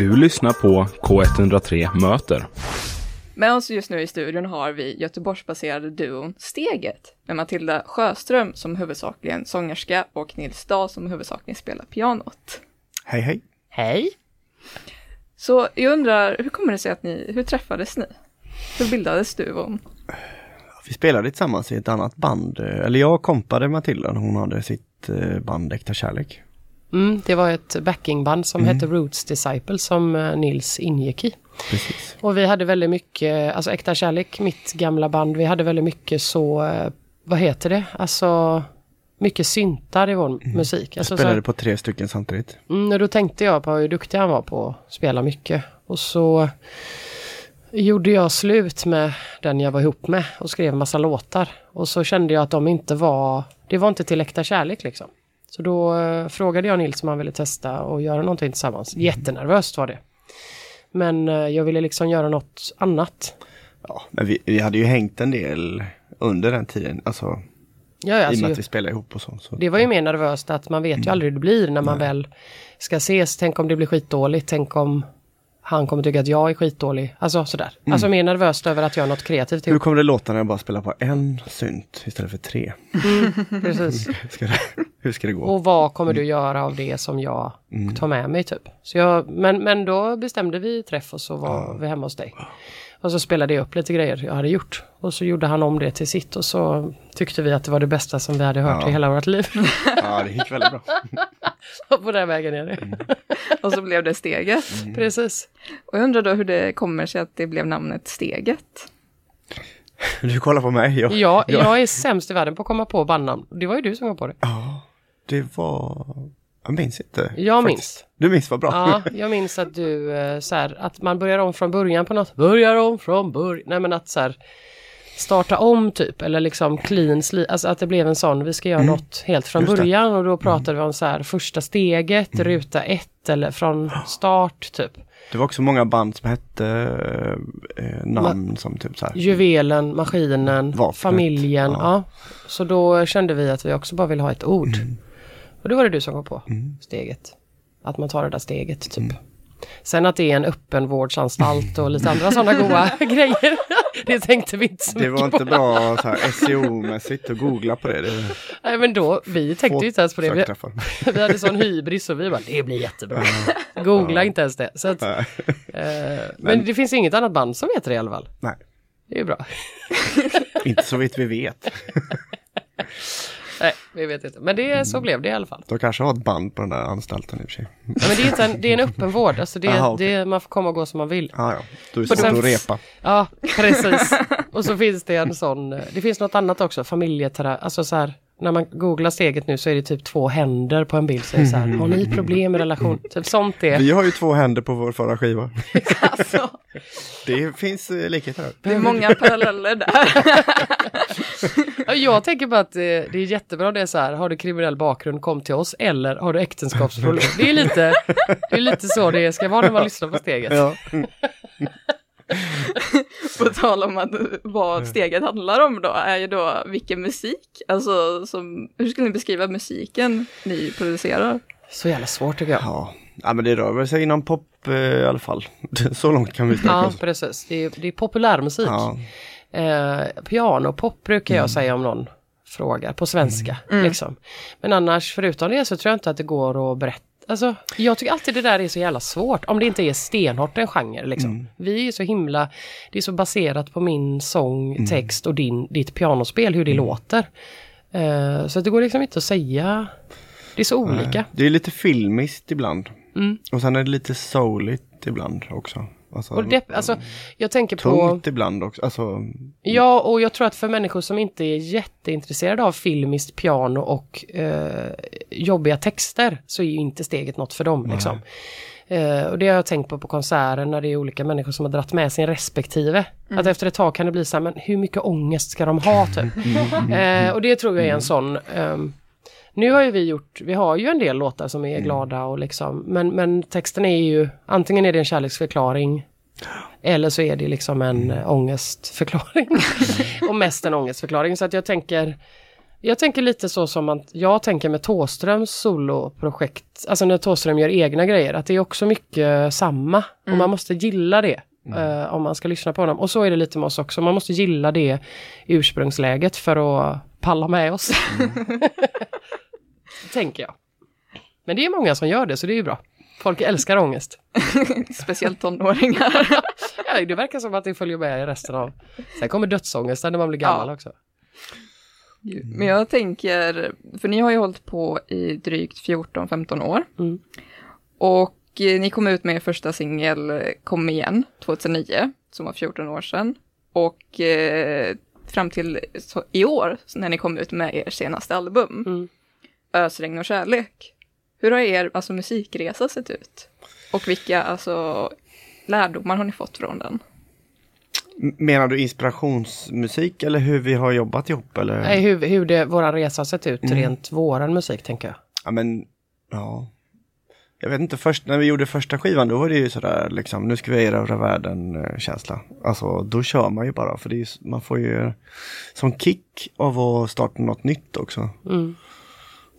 Du lyssnar på K103 Möter. Med oss just nu i studion har vi Göteborgsbaserade duon Steget med Matilda Sjöström som huvudsakligen sångerska och Nils Dahl som huvudsakligen spelar pianot. Hej hej! Hej! Så jag undrar, hur kommer det sig att ni, hur träffades ni? Hur bildades duon? Vi spelade tillsammans i ett annat band, eller jag kompade Matilda hon hade sitt eh, band Äkta Kärlek. Mm, det var ett backingband som mm. hette Roots Disciple som eh, Nils ingick i. Precis. Och vi hade väldigt mycket, alltså Äkta Kärlek, mitt gamla band, vi hade väldigt mycket så, eh, vad heter det, alltså mycket syntar i vår mm. musik. Alltså, spelade så, på tre stycken samtidigt. Mm, och då tänkte jag på hur duktig han var på att spela mycket. Och så gjorde jag slut med den jag var ihop med och skrev massa låtar. Och så kände jag att de inte var, det var inte till äkta kärlek liksom. Så då eh, frågade jag Nils om han ville testa och göra någonting tillsammans. Mm. Jättenervöst var det. Men eh, jag ville liksom göra något annat. Ja, men vi, vi hade ju hängt en del under den tiden. Alltså, ja, alltså, I och med att vi spelade ihop och så. så. Det var ju mer nervöst att man vet ju mm. aldrig hur det blir när man Nej. väl ska ses. Tänk om det blir skitdåligt. Tänk om han kommer tycka att jag är skitdålig. Alltså sådär. Mm. Alltså mer nervöst över att göra något kreativt. Hur kommer det låta när jag bara spelar på en synt istället för tre? Mm, precis. ska det, hur ska det gå? Och vad kommer du göra av det som jag mm. tar med mig typ? Så jag, men, men då bestämde vi träff och så var ja. vi hemma hos dig. Och så spelade jag upp lite grejer jag hade gjort. Och så gjorde han om det till sitt och så tyckte vi att det var det bästa som vi hade hört ja. i hela vårt liv. Ja, det gick väldigt bra. på den vägen är det. Och så blev det Steget. Mm. Precis. Och jag undrar då hur det kommer sig att det blev namnet Steget. Du kollar på mig. Jag, ja, jag är sämst i världen på att komma på bandnamn. Det var ju du som kom på det. Ja, det var jag minns inte. Jag minns. Du minns vad bra. Ja, jag minns att du eh, så här, att man börjar om från början på något. Börjar om från början. Nej men att så här, starta om typ eller liksom clean alltså att det blev en sån, vi ska göra mm. något helt från Just början det. och då pratade mm. vi om så här första steget, mm. ruta ett eller från start typ. Det var också många band som hette eh, namn Ma som typ så här. Juvelen, Maskinen, Vapnet. Familjen. Ja. ja. Så då kände vi att vi också bara ville ha ett ord. Mm. Och då var det du som kom på mm. steget. Att man tar det där steget typ. Mm. Sen att det är en öppenvårdsanstalt och lite andra sådana goa grejer. det tänkte vi inte så Det var inte bra SEO-mässigt att googla på det. det Nej men då, vi tänkte ju inte ens på det. Vi, vi hade sån hybris och vi bara, det blir jättebra. Googla ja. inte ens det. Så att, eh, men, men, det finns inget annat band som heter det i alla fall. Nej. Det är ju bra. inte så vitt vi vet. Nej, vi vet inte. Men det, så mm. blev det i alla fall. De kanske har ett band på den där anstalten i och för sig. Ja, men det är, inte en, det är en öppen vård. Alltså det, Aha, okay. det, man får komma och gå som man vill. Ah, ja, Då är det svårt att repa. Ja, precis. och så finns det en sån, det finns något annat också, familjeterapi, alltså så här, när man googlar steget nu så är det typ två händer på en bild. Så är det så här, har ni problem i relation? Typ sånt är. Vi har ju två händer på vår förra skiva. alltså. Det finns eh, likheter. Det är många paralleller där. Jag tänker bara att det är jättebra det är så här, har du kriminell bakgrund kom till oss eller har du äktenskapsproblem? Det är lite, det är lite så det ska vara när man lyssnar på steget. Ja. på tal om att vad steget handlar om då, är ju då vilken musik, alltså som, hur skulle ni beskriva musiken ni producerar? Så jävla svårt tycker jag. Ja, ja men det rör väl sig inom pop eh, i alla fall. Så långt kan vi sträcka oss. Ja, precis. Det är, det är populärmusik. Ja. Eh, piano, pop brukar jag mm. säga om någon frågar på svenska. Mm. mm. Liksom. Men annars förutom det så tror jag inte att det går att berätta Alltså, jag tycker alltid det där är så jävla svårt. Om det inte är stenhårt en genre. Liksom. Mm. Vi är så himla... Det är så baserat på min sång, mm. text och din, ditt pianospel, hur det mm. låter. Uh, så det går liksom inte att säga. Det är så olika. Det är lite filmiskt ibland. Och sen är det lite souligt ibland också. Alltså, och det, alltså, jag tänker tungt på... ibland också. Alltså, ja, och jag tror att för människor som inte är jätteintresserade av filmiskt piano och eh, jobbiga texter så är ju inte steget något för dem. Liksom. Eh, och det har jag tänkt på på konserter när det är olika människor som har dratt med sin respektive. Mm. Att efter ett tag kan det bli så här, men hur mycket ångest ska de ha typ? eh, och det tror jag är en sån um, nu har ju vi gjort, vi har ju en del låtar som är mm. glada och liksom, men, men texten är ju, antingen är det en kärleksförklaring eller så är det liksom en mm. ångestförklaring. och mest en ångestförklaring. Så att jag tänker, Jag tänker lite så som att jag tänker med Tåströms soloprojekt, alltså när Tåström gör egna grejer, att det är också mycket samma. Och man måste gilla det. eh, om man ska lyssna på honom. Och så är det lite med oss också, man måste gilla det ursprungsläget för att palla med oss. tänker jag. Men det är många som gör det, så det är ju bra. Folk älskar ångest. Speciellt tonåringar. Ja, det verkar som att det följer med i resten av... Sen kommer dödsångesten när man blir gammal Ja. också. Men jag tänker, för ni har ju hållit på i drygt 14-15 år. Mm. Och eh, ni kom ut med er första singel Kom igen 2009, som var 14 år sedan. Och eh, fram till i år, när ni kom ut med er senaste album, Mm. Ösregn och kärlek. Hur har er alltså, musikresa sett ut? Och vilka alltså, lärdomar har ni fått från den? Menar du inspirationsmusik eller hur vi har jobbat ihop eller? Nej, hur, hur det, resa har sett ut, Mm. rent våran musik tänker jag. Ja men, ja. Jag vet inte, först när vi gjorde första skivan då var det ju sådär liksom, nu ska vi erövra världen eh, känsla. Alltså då kör man ju bara för det är, man får ju som kick av att starta något nytt också. Mm.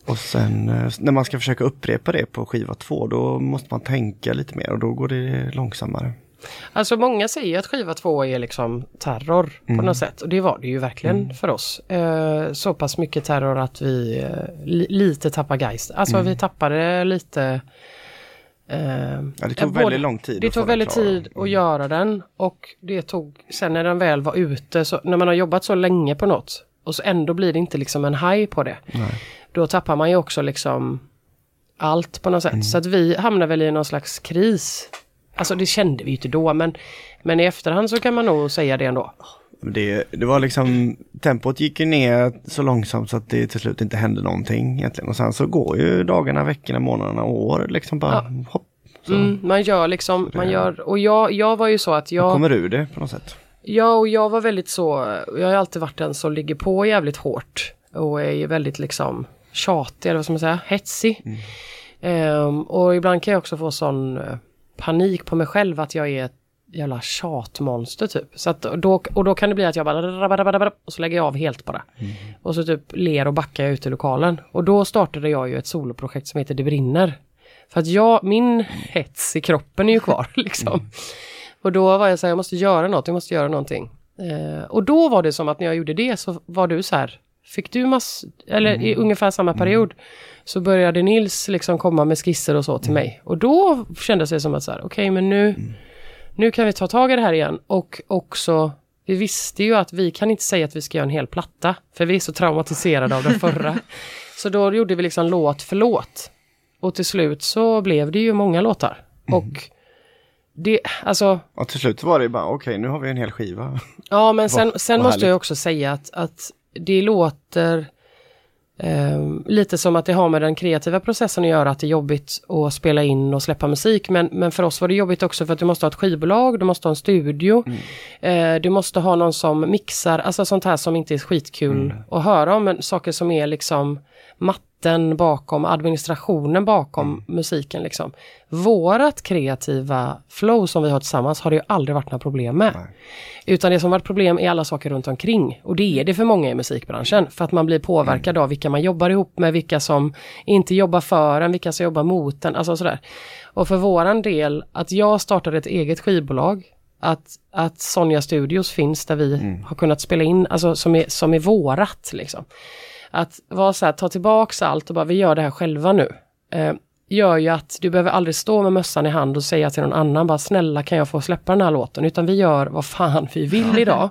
Och sen eh, när man ska försöka upprepa det på skiva två då måste man tänka lite mer och då går det långsammare. Alltså många säger att skiva två är liksom terror på Mm. något sätt. Och det var det ju verkligen för oss. Eh, så pass mycket terror att vi eh, li, lite tappar geist. Alltså Mm. vi tappade lite... Eh, Ja, det tog både- väldigt lång tid. Det tog väldigt tid att Mm. göra den och det tog, sen när den väl var ute, så, när man har jobbat så länge på något och så ändå blir det inte liksom en high på det. Nej. Då tappar man ju också liksom allt på något Mm. sätt. Så att vi hamnar väl i någon slags kris. Alltså det kände vi ju inte då men, men i efterhand så kan man nog säga det ändå. Det, det var liksom, tempot gick ju ner så långsamt så att det till slut inte hände någonting egentligen. Och sen så går ju dagarna, veckorna, månaderna år liksom bara hopp. Så Mm, man gör liksom, man gör, och jag, jag var ju så att jag... kommer ur det på något sätt. Ja, och jag var väldigt så, jag har alltid varit den som ligger på jävligt hårt och är ju väldigt liksom tjatig, eller vad ska man säga, hetsig. Ehm, och ibland kan jag också få sån eh, panik på mig själv att jag är ett jävla tjatmonster typ. Så att då, och då kan det bli att jag bara och så lägger jag av helt bara. Och så typ ler och backar jag ut i lokalen. Och då startade jag ju ett soloprojekt som heter Det brinner. För att jag, min hets i kroppen är ju kvar liksom. Och då var jag så här, jag måste göra något, jag måste göra någonting. Eh, och då var det som att när jag gjorde det så var du så här, fick du mass, eller i ungefär samma period, så började Nils liksom komma med skisser och så till mig. Och då kändes det som att så här, okej men nu, nu kan vi ta tag i det här igen. Och också, vi visste ju att vi kan inte säga att vi ska göra en hel platta, för vi är så traumatiserade av den förra. så då gjorde vi liksom låt för låt. Och till slut så blev det ju många låtar. Och det, alltså, Och till slut var det bara okej nu har vi en hel skiva. Ja, men sen, sen måste jag också säga att, att det låter ehm, lite som att det har med den kreativa processen att göra, att det är jobbigt att spela in och släppa musik. Men, men för oss var det jobbigt också för att du måste ha ett skivbolag, du måste ha en studio, Mm. eh, du måste ha någon som mixar, alltså sånt här som inte är skitkul Mm. att höra om, men saker som är liksom matten bakom, administrationen bakom Mm. musiken liksom. Vårat kreativa flow som vi har tillsammans har det ju aldrig varit några problem med. Nej. Utan det som varit problem är alla saker runt omkring. Och det är det för många i musikbranschen. För att man blir påverkad av vilka man jobbar ihop med, vilka som inte jobbar för en, vilka som jobbar mot en, alltså sådär. Och för våran del, att jag startade ett eget skivbolag, att, att Sonja Studios finns där vi har kunnat spela in, alltså som är, som är vårat liksom. Att vara så här, ta tillbaks allt och bara vi gör det här själva nu. Eh, gör ju att du behöver aldrig stå med mössan i hand och säga till någon annan bara snälla kan jag få släppa den här låten. Utan vi gör vad fan vi vill idag.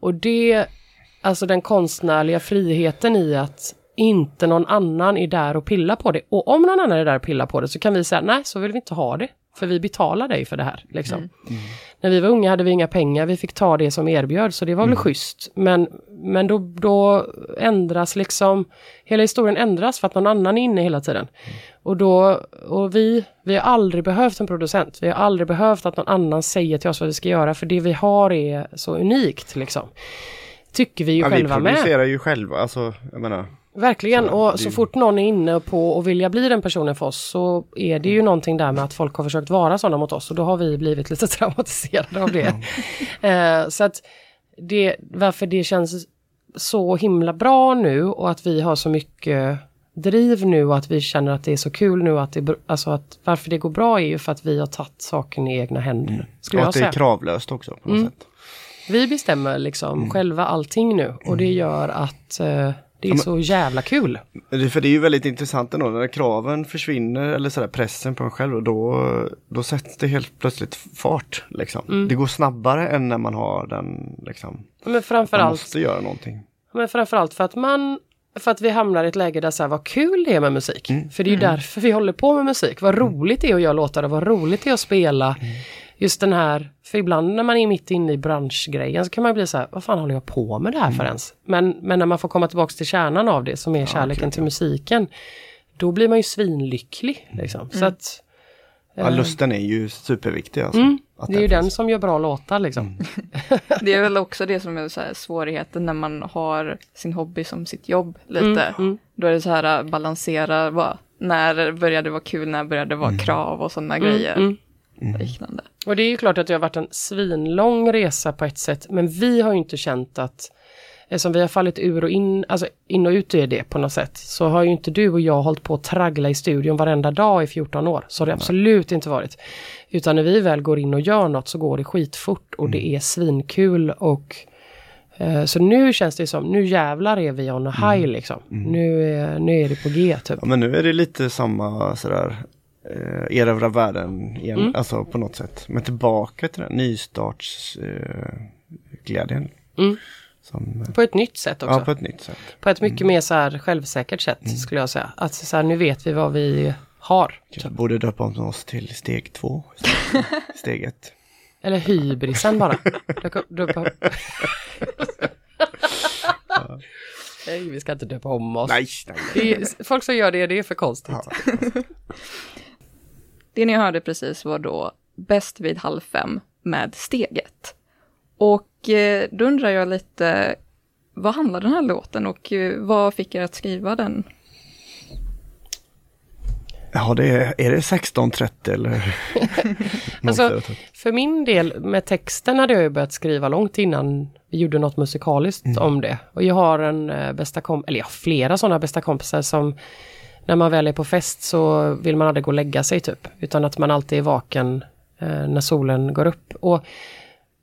Och det, alltså den konstnärliga friheten i att inte någon annan är där och pillar på det. Och om någon annan är där och pillar på det så kan vi säga nej så vill vi inte ha det. För vi betalar dig för det här. Liksom. När vi var unga hade vi inga pengar, vi fick ta det som erbjöds så det var väl schysst. Men, men då, då ändras liksom, hela historien ändras för att någon annan är inne hela tiden. Och då, och vi, vi har aldrig behövt en producent, vi har aldrig behövt att någon annan säger till oss vad vi ska göra för det vi har är så unikt liksom. Tycker vi ju Ja, vi själva med. producerar ju själva, alltså jag menar. Verkligen, Så, och så fort någon är inne på och vilja bli den personen för oss så är det ju någonting där med att folk har försökt vara sådana mot oss och då har vi blivit lite traumatiserade av det. Eh, så att det, varför det känns så himla bra nu och att vi har så mycket driv nu och att vi känner att det är så kul nu att det, alltså att varför det går bra är ju för att vi har tagit saken i egna händer. Skulle Och jag att det säga. är kravlöst också på något Mm. sätt. Vi bestämmer liksom själva allting nu och det gör att eh, det är men- så jävla kul. För det är ju väldigt intressant ändå när kraven försvinner eller sådär pressen på en själv och då, då sätts det helt plötsligt fart. Liksom. Mm. Det går snabbare än när man har den liksom. Men Man framförallt, måste göra någonting. men framförallt för att man för att vi hamnar i ett läge där så här, vad kul det är med musik. För det är ju därför vi håller på med musik. Vad roligt det är att göra låtar och vad roligt det är att spela. Just den här, för ibland när man är mitt inne i branschgrejen så kan man bli så här, vad fan håller jag på med det här för ens? Men, men när man får komma tillbaka till kärnan av det som är kärleken till musiken. Då blir man ju svinlycklig. Liksom. Så att, Ja, lusten är ju superviktig alltså. mm, Att det är ju den som gör bra låtar liksom. Det är väl också det som är så här svårigheten när man har sin hobby som sitt jobb lite. Mm, mm. Då är det så här äh, balansera, vad, när började det vara kul, när började det vara krav och sådana grejer. Mm. Liknande. Och det är ju klart att det har varit en svinlång resa på ett sätt, men vi har ju inte känt att Eftersom vi har fallit ur och in, alltså in och ut i det på något sätt, så har ju inte du och jag hållit på att traggla i studion varenda dag i 14 år. Så har det absolut inte varit. Utan när vi väl går in och gör något så går det skitfort och det är svinkul och eh, så nu känns det som, nu jävlar är vi on a high liksom. Nu, är, nu är det på G typ. Ja, men nu är det lite samma sådär eh, erövra världen igen, Mm. alltså på något sätt. Men tillbaka till den nystartsglädjen. Eh. Mm. Som, eh, På ett nytt sätt också. ja, på ett nytt sätt. På ett mycket mer så här självsäkert sätt skulle jag säga. Att så här, nu vet vi vad vi har. Kanske borde döpa om oss till steg två. Steg ett. Eller hybrisen bara. Döpa- Nej, vi ska inte döpa om oss. Nej, nej. Är, folk som gör det, det är för konstigt. Ja. Det ni hörde precis var då Bäst vid halv fem med Steget. Och eh, då undrar jag lite, vad handlar den här låten och eh, vad fick er att skriva den? Ja, det är, är det 16.30 eller? Alltså, för min del med texten hade jag ju börjat skriva långt innan vi gjorde något musikaliskt om det. Och jag har en eh, bästa kompis, eller jag har flera sådana bästa kompisar som när man väl är på fest så vill man aldrig gå och lägga sig typ. Utan att man alltid är vaken eh, när solen går upp. Och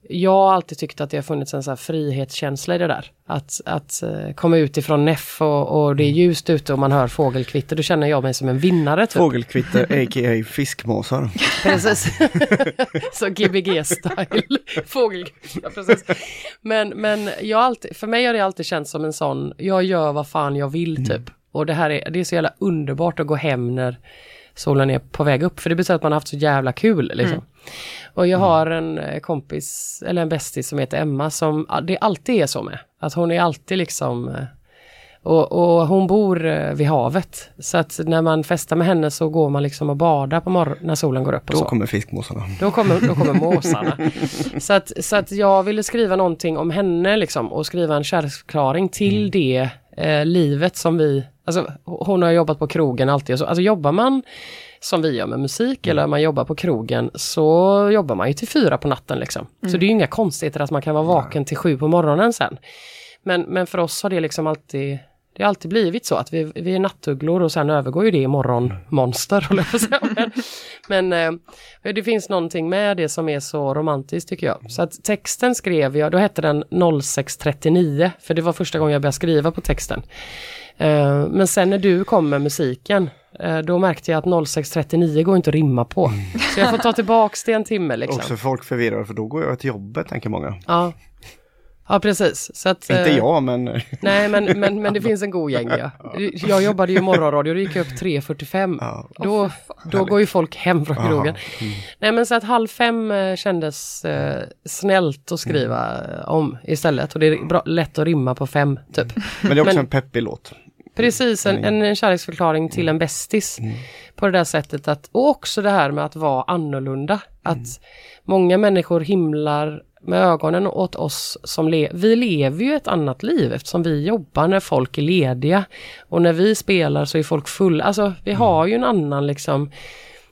jag har alltid tyckt att det har funnits en så här frihetskänsla i det där. Att, att eh, komma ut ifrån Neff och, och det är ljust ute och man hör fågelkvitter. Då känner jag mig som en vinnare. Typ. Fågelkvitter, a.k.a. fiskmåsar. Precis. så Gbg-style. Fågel. Ja, precis. Men, men jag alltid, för mig har det alltid känts som en sån, jag gör vad fan jag vill typ. Och det här är, det är så jävla underbart att gå hem när solen är på väg upp. För det betyder att man har haft så jävla kul liksom. Och jag har en eh, kompis, eller en bästis som heter Emma som det alltid är så med. Att hon är alltid liksom eh, och, och hon bor eh, vid havet. Så att när man festar med henne så går man liksom och badar på morgonen när solen går upp och Då så. kommer fiskmåsarna. Då kommer, då kommer måsarna. så, att, så att jag ville skriva någonting om henne liksom och skriva en kärleksförklaring till det eh, livet som vi, alltså hon har jobbat på krogen alltid alltså jobbar man som vi gör med musik eller man jobbar på krogen så jobbar man ju till fyra på natten liksom. Så det är inga konstigheter att man kan vara vaken till sju på morgonen sen. Men, men för oss har det liksom alltid det har alltid blivit så att vi, vi är nattugglor och sen övergår ju det i morgonmonster. säga. Men, men eh, det finns någonting med det som är så romantiskt tycker jag. Så att texten skrev jag, då hette den 0639 för det var första gången jag började skriva på texten. Eh, Men sen när du kom med musiken eh, då märkte jag att 0639 går inte att rimma på. Så jag får ta tillbaks det en timme liksom. Också folk förvirrar för då går jag till jobbet tänker många. Ja. ja, precis. Så att, Inte eh, jag men Nej, men, men, men det finns en god gäng ja. Jag jobbade ju i morgonradio, då gick jag upp 3.45. Ja. Då, då går ju folk hem från krogen. Nej men så att halv fem kändes eh, snällt att skriva eh, om istället. Och det är bra, lätt att rimma på fem typ. Men det är också Men- en peppig låt. Precis, en, en, en kärleksförklaring till en bästis. På det där sättet att, och också det här med att vara annorlunda. Att många människor himlar med ögonen åt oss som le Vi lever ju ett annat liv eftersom vi jobbar när folk är lediga. Och när vi spelar så är folk fulla. Alltså vi har ju en annan liksom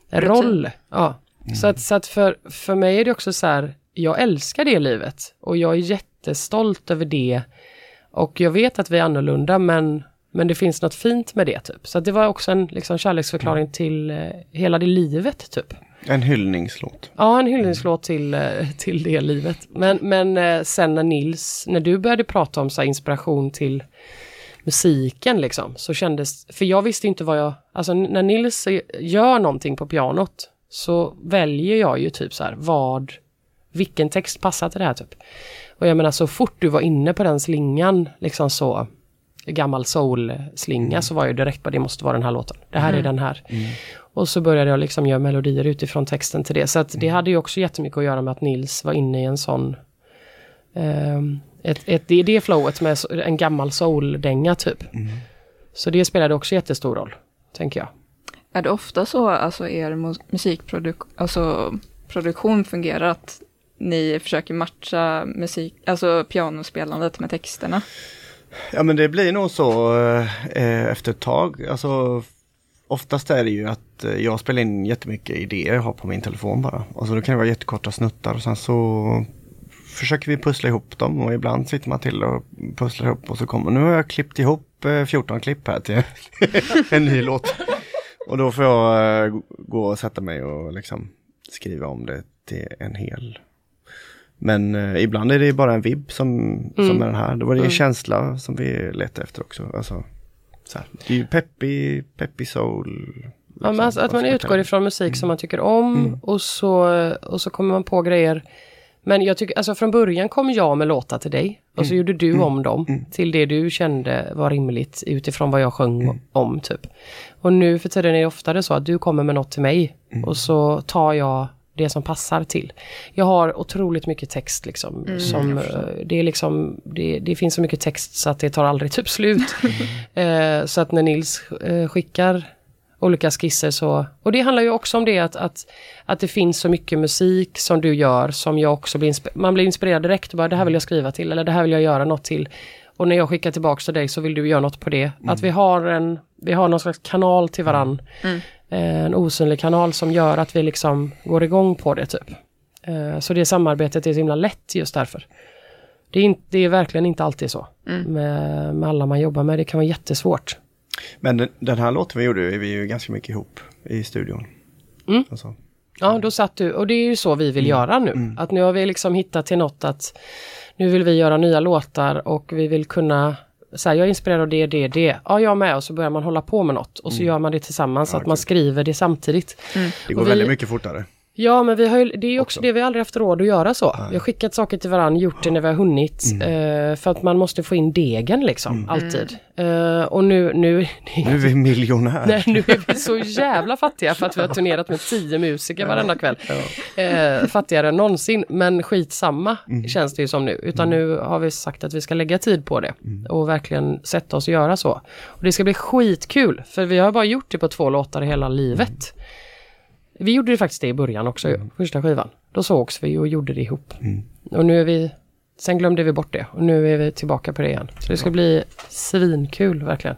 roll. Ja. Så att, så att för, för mig är det också så här, jag älskar det livet. Och jag är jättestolt över det Och jag vet att vi är annorlunda men, men det finns något fint med det typ. Så det var också en liksom, kärleksförklaring till eh, hela det livet typ. En hyllningslåt. Ja, en hyllningslåt till, eh, till det livet. Men, men eh, sen när Nils, när du började prata om så inspiration till musiken liksom, så kändes, för jag visste inte vad jag, alltså när Nils gör någonting på pianot så väljer jag ju typ så här, vad, vilken text passar till det här typ. Och jag menar så fort du var inne på den slingan, liksom så, gammal soul-slinga, mm. så var jag direkt på det måste vara den här låten. Det här mm. är den här. Mm. Och så började jag liksom göra melodier utifrån texten till det. Så att det mm. hade ju också jättemycket att göra med att Nils var inne i en sån um, ett, ett, det är det flowet med en gammal soul-dänga typ. Mm. Så det spelade också jättestor roll, tänker jag. Är det ofta så, alltså er musikproduktion, alltså produktion fungerar att ni försöker matcha musik, alltså pianospelandet med texterna? Ja men det blir nog så eh, eh, efter ett tag. Alltså oftast är det ju att eh, jag spelar in jättemycket idéer jag har på min telefon bara. Alltså då kan det vara jättekorta snuttar och sen så försöker vi pussla ihop dem och ibland sitter man till och pusslar ihop och så kommer, nu har jag klippt ihop eh, 14 klipp här till en ny låt. Och då får jag eh, gå och sätta mig och liksom skriva om det till en hel. Men eh, ibland är det bara en vibb som, mm. som är den här. Då var det en mm. känsla som vi letade efter också. Alltså, så här, det är ju peppy, peppy soul. Liksom, ja, alltså, att man utgår ifrån musik mm. som man tycker om mm. och, så, och så kommer man på grejer men jag tycker, alltså från början kom jag med låtar till dig och så mm. gjorde du om dem till det du kände var rimligt utifrån vad jag sjöng om typ. Och nu för tiden är det oftare så att du kommer med något till mig och så tar jag det som passar till. Jag har otroligt mycket text liksom. Mm, som, eh, det, är liksom det, det, finns så mycket text så att det tar aldrig typ slut. eh, så att när Nils eh, skickar olika skisser så. Och det handlar ju också om det att, att, att det finns så mycket musik som du gör som jag också blir, man blir inspirerad direkt bara det här vill jag skriva till eller det här vill jag göra något till. Och när jag skickar tillbaks till dig så vill du göra något på det. Mm. Att vi har en, vi har någon slags kanal till varann. Mm. Eh, en osynlig kanal som gör att vi liksom går igång på det typ. Eh, så det samarbetet är så himla lätt just därför. Det är, inte, det är verkligen inte alltid så mm. med, med alla man jobbar med. Det kan vara jättesvårt. Men den, den, här låten vi gjorde är vi ju ganska mycket ihop i studion. Mm. Alltså. Ja, då satt du, och det är ju så vi vill mm. göra nu. Mm. Att nu har vi liksom hittat till något att nu vill vi göra nya låtar och vi vill kunna så här, jag är inspirerad av det, det, det. Ja, jag med. Och så börjar man hålla på med något. Och så mm. gör man det tillsammans, ja, att okay. man skriver det samtidigt. Mm. Det går vi, väldigt mycket fortare. Ja, men vi har ju, det är ju också, också, det vi aldrig haft råd att göra så. Nej. Vi har skickat saker till varandra, gjort det när vi har hunnit. Mm. Uh, för att man måste få in degen liksom, mm. alltid. Uh, och nu... Nu, nu är vi miljonärer. Nej, nu är vi så jävla fattiga för att vi har turnerat med tio musiker varenda kväll. Ja. Uh, fattigare än någonsin, men skitsamma mm. känns det ju som nu. Utan mm. nu har vi sagt att vi ska lägga tid på det mm. och verkligen sätta oss och göra så. Och det ska bli skitkul, för vi har bara gjort det på två låtar hela livet. Vi gjorde det faktiskt det i början också, mm. första skivan. Då sågs vi och gjorde det ihop. Mm. Och nu är vi, sen glömde vi bort det och nu är vi tillbaka på det igen. Så det ska bli svinkul verkligen.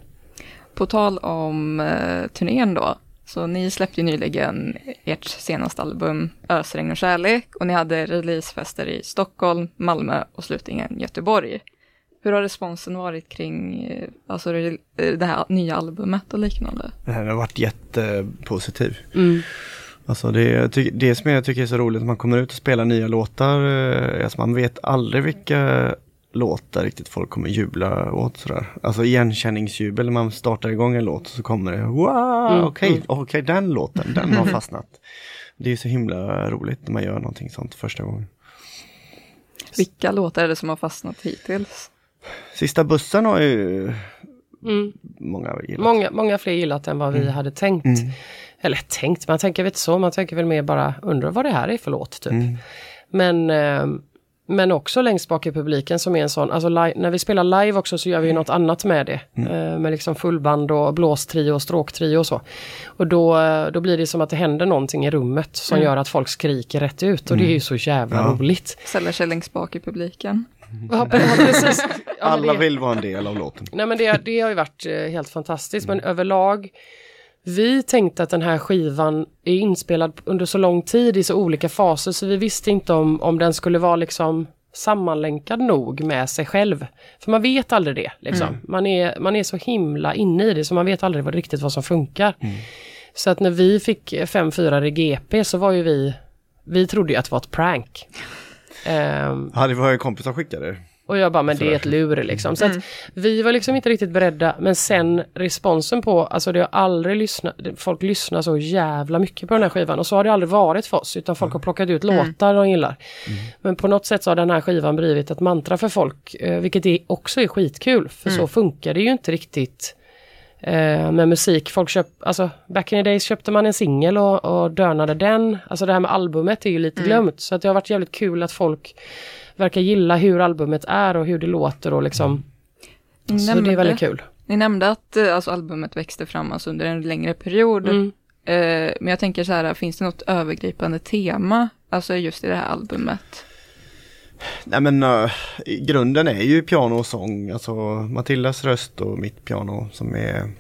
På tal om eh, turnén då, så ni släppte ju nyligen ert senaste album Ösregn och kärlek och ni hade releasefester i Stockholm, Malmö och slutligen Göteborg. Hur har responsen varit kring eh, alltså, det här nya albumet och liknande? Den har varit jättepositiv. Mm. Alltså det, det som jag tycker är så roligt när man kommer ut och spelar nya låtar, alltså man vet aldrig vilka låtar riktigt folk kommer jubla åt sådär. Alltså igenkänningsjubel när man startar igång en låt och så kommer det wow, mm, okej, okay, mm. okay, den låten, den har fastnat. Det är så himla roligt när man gör någonting sånt första gången. Vilka låtar är det som har fastnat hittills? Sista bussen har ju mm. många gillat. Många, många fler gillat än vad vi mm. hade tänkt. Mm. Eller tänkt, man tänker väl inte så, man tänker väl mer bara undra vad det här är för låt typ. Mm. Men, eh, men också längst bak i publiken som är en sån, alltså live, när vi spelar live också så gör vi något annat med det. Mm. Eh, med liksom fullband och blåstrio och stråktrio och så. Och då, då blir det som att det händer någonting i rummet som mm. gör att folk skriker rätt ut och det är ju så jävla ja. roligt. Ställer sig längst bak i publiken. Ja, precis. Ja, Alla det, vill vara en del av låten. Nej men det, det har ju varit eh, helt fantastiskt men överlag vi tänkte att den här skivan är inspelad under så lång tid i så olika faser så vi visste inte om, om den skulle vara liksom sammanlänkad nog med sig själv. För man vet aldrig det. Liksom. Man, är, man är så himla inne i det så man vet aldrig vad, riktigt vad som funkar. Så att när vi fick 5-4 i GP så var ju vi, vi trodde ju att det var ett prank. Ehm, Ja, det var ju kompisar skickade. Och jag bara, men det är ett lur liksom. Så att vi var liksom inte riktigt beredda. Men sen responsen på, alltså det har aldrig lyssnat, folk lyssnar så jävla mycket på den här skivan. Och så har det aldrig varit för oss, utan folk har plockat ut låtar de gillar. Men på något sätt så har den här skivan blivit ett mantra för folk, eh, vilket är, också är skitkul. För så funkar det ju inte riktigt eh, med musik. Folk köp, alltså back in the days köpte man en singel och, och dönade den. Alltså det här med albumet är ju lite glömt. Så att det har varit jävligt kul att folk verkar gilla hur albumet är och hur det låter och liksom. Ni Så det är väldigt kul. Ni nämnde att eh, alltså, albumet växte fram alltså, under en längre period. Mm. Eh, men jag tänker så här, finns det något övergripande tema, alltså just i det här albumet? Nej men uh, grunden är ju piano och sång, alltså Matildas röst och mitt piano som är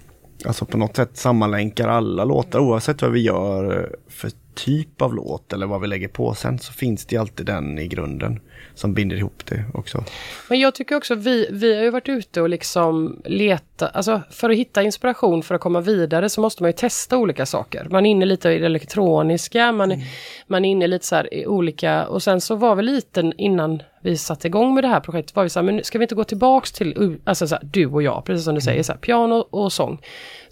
Alltså på något sätt sammanlänkar alla låtar oavsett vad vi gör eh, för typ av låt eller vad vi lägger på sen så finns det alltid den i grunden som binder ihop det också. Men jag tycker också vi, vi har ju varit ute och liksom leta, alltså för att hitta inspiration för att komma vidare så måste man ju testa olika saker. Man är inne lite i det elektroniska, man, är- man är inne lite så här i olika, och sen så var vi lite innan vi satte igång med det här projektet, var vi så här, men ska vi inte gå tillbaks till, alltså så här, du och jag, precis som du säger, så här, piano och sång.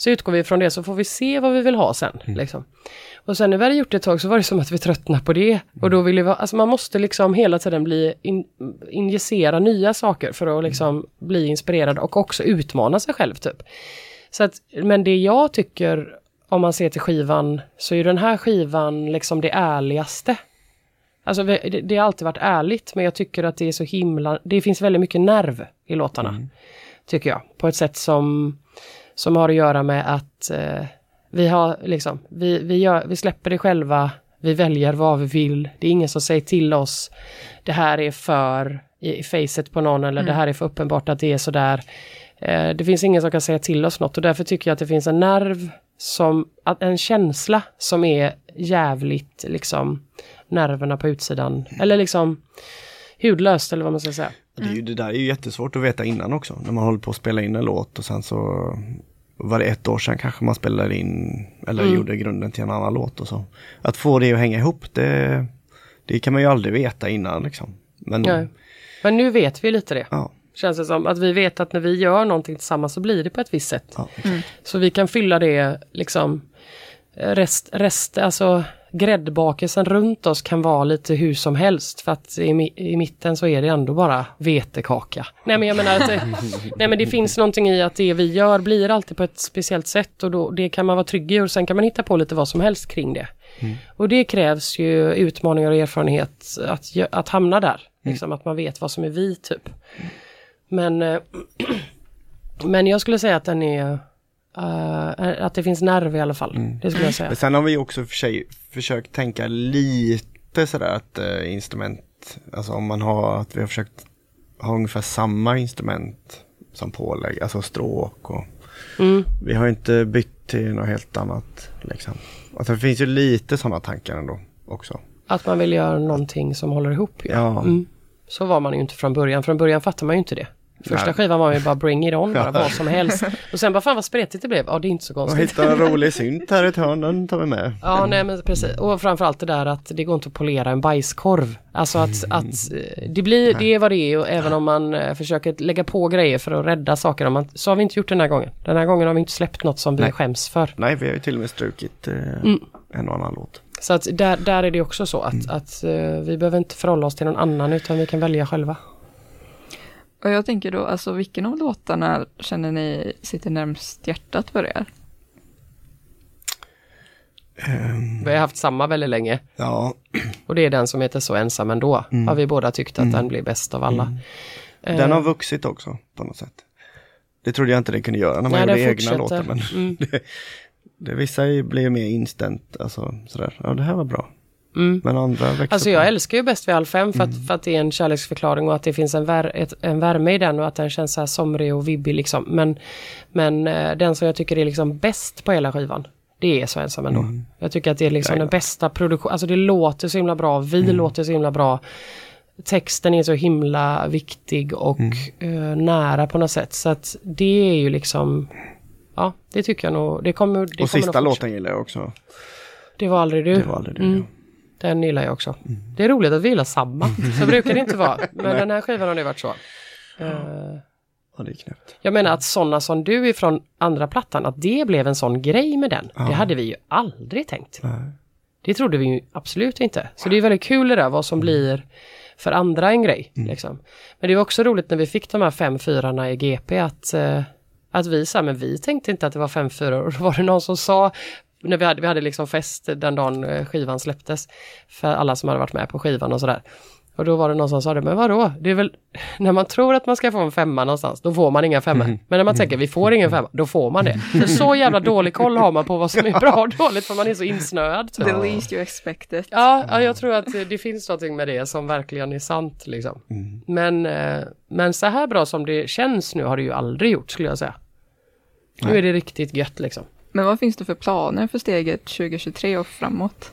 Så utgår vi från det så får vi se vad vi vill ha sen. Liksom. Och sen när vi hade gjort det ett tag så var det som att vi tröttnade på det. Och då ville vi, alltså man måste liksom hela tiden bli in, injicera nya saker för att liksom bli inspirerad och också utmana sig själv typ. Så att, men det jag tycker, om man ser till skivan, så är den här skivan liksom det ärligaste. Alltså det, det har alltid varit ärligt, men jag tycker att det är så himla, det finns väldigt mycket nerv i låtarna. Tycker jag, på ett sätt som, som har att göra med att eh, vi har liksom, vi, vi, gör, vi släpper det själva, vi väljer vad vi vill, det är ingen som säger till oss, det här är för i, i facet på någon eller det här är för uppenbart att det är sådär. Eh, det finns ingen som kan säga till oss något och därför tycker jag att det finns en nerv som, att en känsla som är jävligt liksom nerverna på utsidan, eller liksom hudlöst eller vad man ska säga. Det, är ju, det där är ju jättesvårt att veta innan också när man håller på att spela in en låt och sen så var det ett år sedan kanske man spelade in eller Mm. gjorde grunden till en annan låt och så. Att få det att hänga ihop det, det kan man ju aldrig veta innan liksom. Men Ja. Men nu vet vi lite det. ja, Känns det som att vi vet att när vi gör någonting tillsammans så blir det på ett visst sätt. ja, Så vi kan fylla det liksom rest, rest alltså gräddbakelsen runt oss kan vara lite hur som helst för att i, i mitten så är det ändå bara vetekaka. Nej men jag menar att det, nej, men det finns någonting i att det vi gör blir alltid på ett speciellt sätt och då, det kan man vara trygg i och sen kan man hitta på lite vad som helst kring det. Och det krävs ju utmaningar och erfarenhet att, att hamna där. Liksom att man vet vad som är vi typ. Men, eh, men jag skulle säga att den är eh, att det finns nerv i alla fall. Det skulle jag säga. Men sen har vi också för sig försökt tänka lite sådär att eh, instrument, alltså om man har, att vi har försökt ha ungefär samma instrument som pålägg, alltså stråk och Mm. vi har inte bytt till något helt annat liksom. Alltså det finns ju lite sådana tankar ändå också. Att man vill göra någonting som håller ihop. ju. Ja. Mm. Så var man ju inte från början. Från början fattar man ju inte det. Första Nej. skivan var ju bara bring it on, bara vad som helst. Och sen bara fan vad spretigt det blev. Ja, det är inte så Och konstigt. hitta en rolig synt här i ett hörn, den tar vi med. Ja, nej men precis. Och framförallt det där att det går inte att polera en bajskorv. Alltså att, Mm. att eh, det blir, det är vad det är och även om man eh, försöker lägga på grejer för att rädda saker. Om man, så har vi inte gjort den här gången. Den här gången har vi inte släppt något som vi Nej. skäms för. Nej, vi har ju till och med strukit eh, Mm. en och annan låt. Så att där, där är det också så Mm. att, att eh, vi behöver inte förhålla oss till någon annan utan vi kan välja själva. Och jag tänker då, alltså vilken av låtarna känner ni sitter närmst hjärtat för er? Ehm, Vi har haft samma väldigt länge ja, och det är den som heter Så ensam ändå. Har vi båda tyckt att den blir bäst av alla. Eh, Mm. den har vuxit också på något sätt. Det trodde jag inte det kunde göra när man nej, gjorde den egna låtar. Men Mm. det, det, vissa blir mer instant, alltså sådär, ja det här var bra. Mm. Men andra växer Alltså på. jag älskar ju Bäst vid halv fem för att, Mm. för att det är en kärleksförklaring och att det finns en, vär, ett, en värme i den och att den känns så här somrig och vibbig liksom. Men, men eh, den som jag tycker är liksom bäst på hela skivan, det är Så ensam ändå. Jag tycker att det är liksom Mm. Den bästa produktionen, alltså det låter så himla bra, vi Mm. låter så himla bra. texten är så himla viktig och eh, nära på något sätt. Så att det är ju liksom, ja det tycker jag nog. Det kommer, det kommer Och sista nog fortsätta. låten gillar jag också. Det var aldrig du. Det var aldrig du. Mm. ja. Den gillar jag också. Det är roligt att vi gillar samma. Så brukar det inte vara. Men den här skivan har det varit så. Eh, Ja, det är knäppt. jag menar att sådana som du ifrån andra plattan, att det blev en sån grej med den. Det hade vi ju aldrig tänkt. Nej. Det trodde vi ju absolut inte. Så det är väldigt kul det där vad som blir för andra en grej. Liksom. Men det var också roligt när vi fick de här fem fyrorna i GP att, eh, att vi sa, men vi tänkte inte att det var fem fyror. Och då var det någon som sa, när vi hade, vi hade liksom fest den dagen eh, skivan släpptes, för alla som hade varit med på skivan och sådär. Och då var det någon som sa det, men vadå? Det är väl när man tror att man ska få en femma någonstans, då får man inga femmor. Men när man tänker vi får ingen femma, då får man det. För så jävla dålig koll har man på vad som är bra och dåligt för man är så insnöad. typ. The least you expected. Ja, ja, jag tror att det finns någonting med det som verkligen är sant. Liksom. Men, eh, men så här bra som det känns nu har det ju aldrig gjort skulle jag säga. Nu är det riktigt gött liksom. Men vad finns det för planer för steget 2023 och framåt?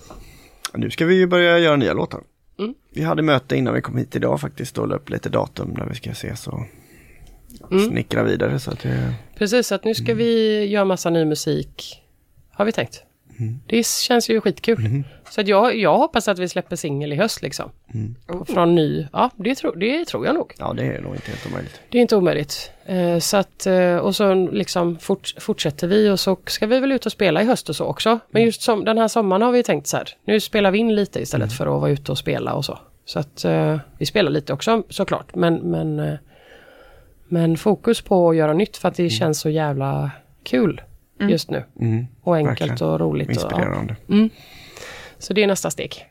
Nu ska vi ju börja göra nya låtar. Mm. Vi hade möte innan vi kom hit idag faktiskt och la upp lite datum när vi ska ses och Mm. snickra vidare. Så att det, Precis, så att nu ska vi göra massa ny musik. Har vi tänkt. Det känns ju skitkul. Så att jag, jag hoppas att vi släpper singel i höst liksom. Från ny, ja det, tro, det tror jag nog. ja, det är nog inte helt omöjligt. Det är inte omöjligt. Eh, så att, eh, och så liksom fort, fortsätter vi och så ska vi väl ut och spela i höst och så också. Men just som den här sommaren har vi tänkt så här, nu spelar vi in lite istället för att vara ute och spela och så. Så att eh, vi spelar lite också såklart, men, men, eh, men fokus på att göra nytt för att det känns så jävla kul just nu. Mm. Och enkelt Verkligen. och roligt. Och, ja. Inspirerande. Så det är nästa steg.